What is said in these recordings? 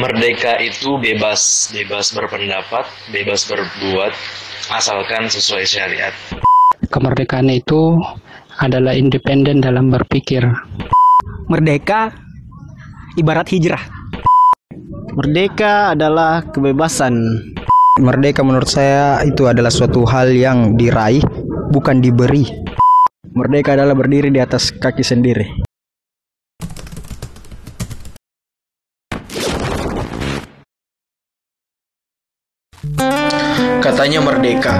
Merdeka itu bebas, bebas berpendapat, bebas berbuat, asalkan sesuai syariat. Kemerdekaan itu adalah independen dalam berpikir. Merdeka ibarat hijrah. Merdeka adalah kebebasan. Merdeka menurut saya itu adalah suatu hal yang diraih, bukan diberi. Merdeka adalah berdiri di atas kaki sendiri. Katanya merdeka,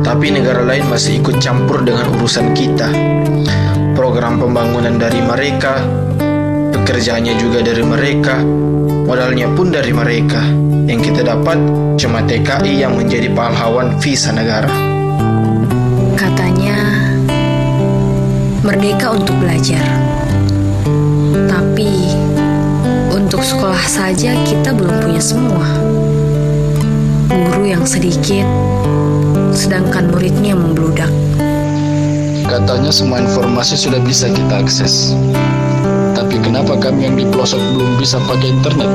tapi negara lain masih ikut campur dengan urusan kita. Program pembangunan dari mereka, pekerjaannya juga dari mereka, modalnya pun dari mereka. Yang kita dapat cuma TKI yang menjadi pahlawan visa negara. Katanya merdeka untuk belajar. Tapi untuk sekolah saja kita belum punya semua. Guru yang sedikit, sedangkan muridnya membludak. Katanya semua informasi sudah bisa kita akses. Tapi kenapa kami yang di pelosok belum bisa pakai internet?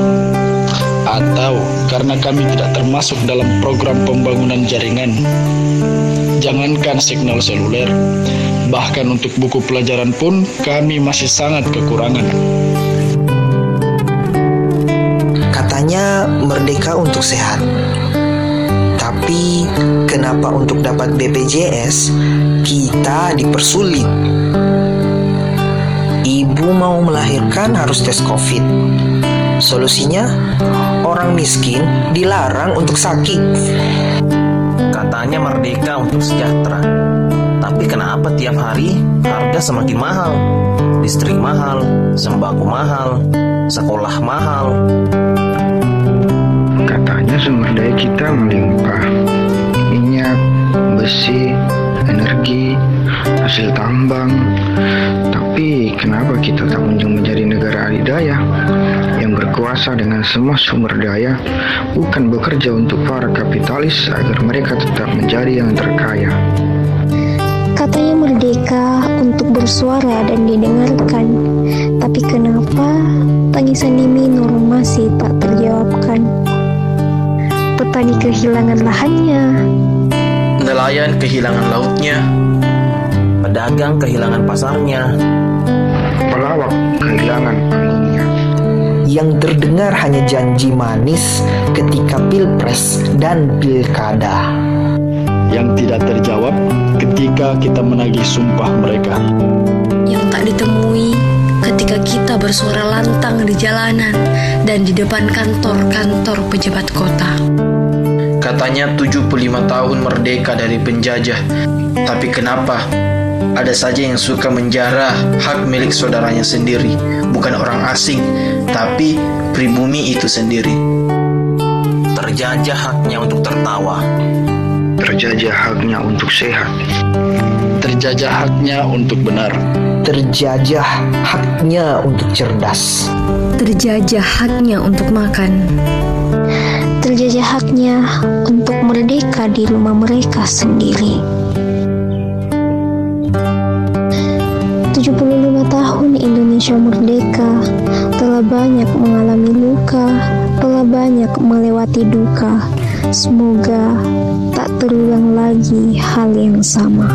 Atau karena kami tidak termasuk dalam program pembangunan jaringan? Jangankan signal seluler, bahkan untuk buku pelajaran pun kami masih sangat kekurangan. Katanya merdeka untuk sehat. Tapi kenapa untuk dapat BPJS kita dipersulit? Ibu mau melahirkan harus tes COVID. Solusinya, orang miskin dilarang untuk sakit. Katanya merdeka untuk sejahtera. Tapi kenapa tiap hari harga semakin mahal? Listrik mahal, sembako mahal, sekolah mahal. Sumber daya kita melimpah. Minyak, besi, energi, hasil tambang. Tapi kenapa kita tak kunjung menjadi negara adidaya yang berkuasa dengan semua sumber daya bukan bekerja untuk para kapitalis agar mereka tetap menjadi yang terkaya. Katanya merdeka untuk bersuara dan didengarkan, tapi kenapa tangisan di minor masih tak? Petani kehilangan lahannya, Nelayan kehilangan lautnya, Pedagang kehilangan pasarnya. Pelawak kehilangan. Yang terdengar hanya janji manis ketika pilpres dan pilkada. Yang tidak terjawab ketika kita menagih sumpah mereka. Yang tak ditemui ketika kita bersuara lantang di jalanan dan di depan kantor-kantor pejabat kota. katanya 75 tahun merdeka dari penjajah. Tapi kenapa ada saja yang suka menjarah hak milik saudaranya sendiri, bukan orang asing, tapi pribumi itu sendiri. Terjajah haknya untuk tertawa. Terjajah haknya untuk sehat. Terjajah haknya untuk benar. Terjajah haknya untuk cerdas. Terjajah haknya untuk makan. terjajah haknya untuk merdeka di rumah mereka sendiri. 75 tahun Indonesia merdeka telah banyak mengalami luka, telah banyak melewati duka. Semoga tak terulang lagi hal yang sama.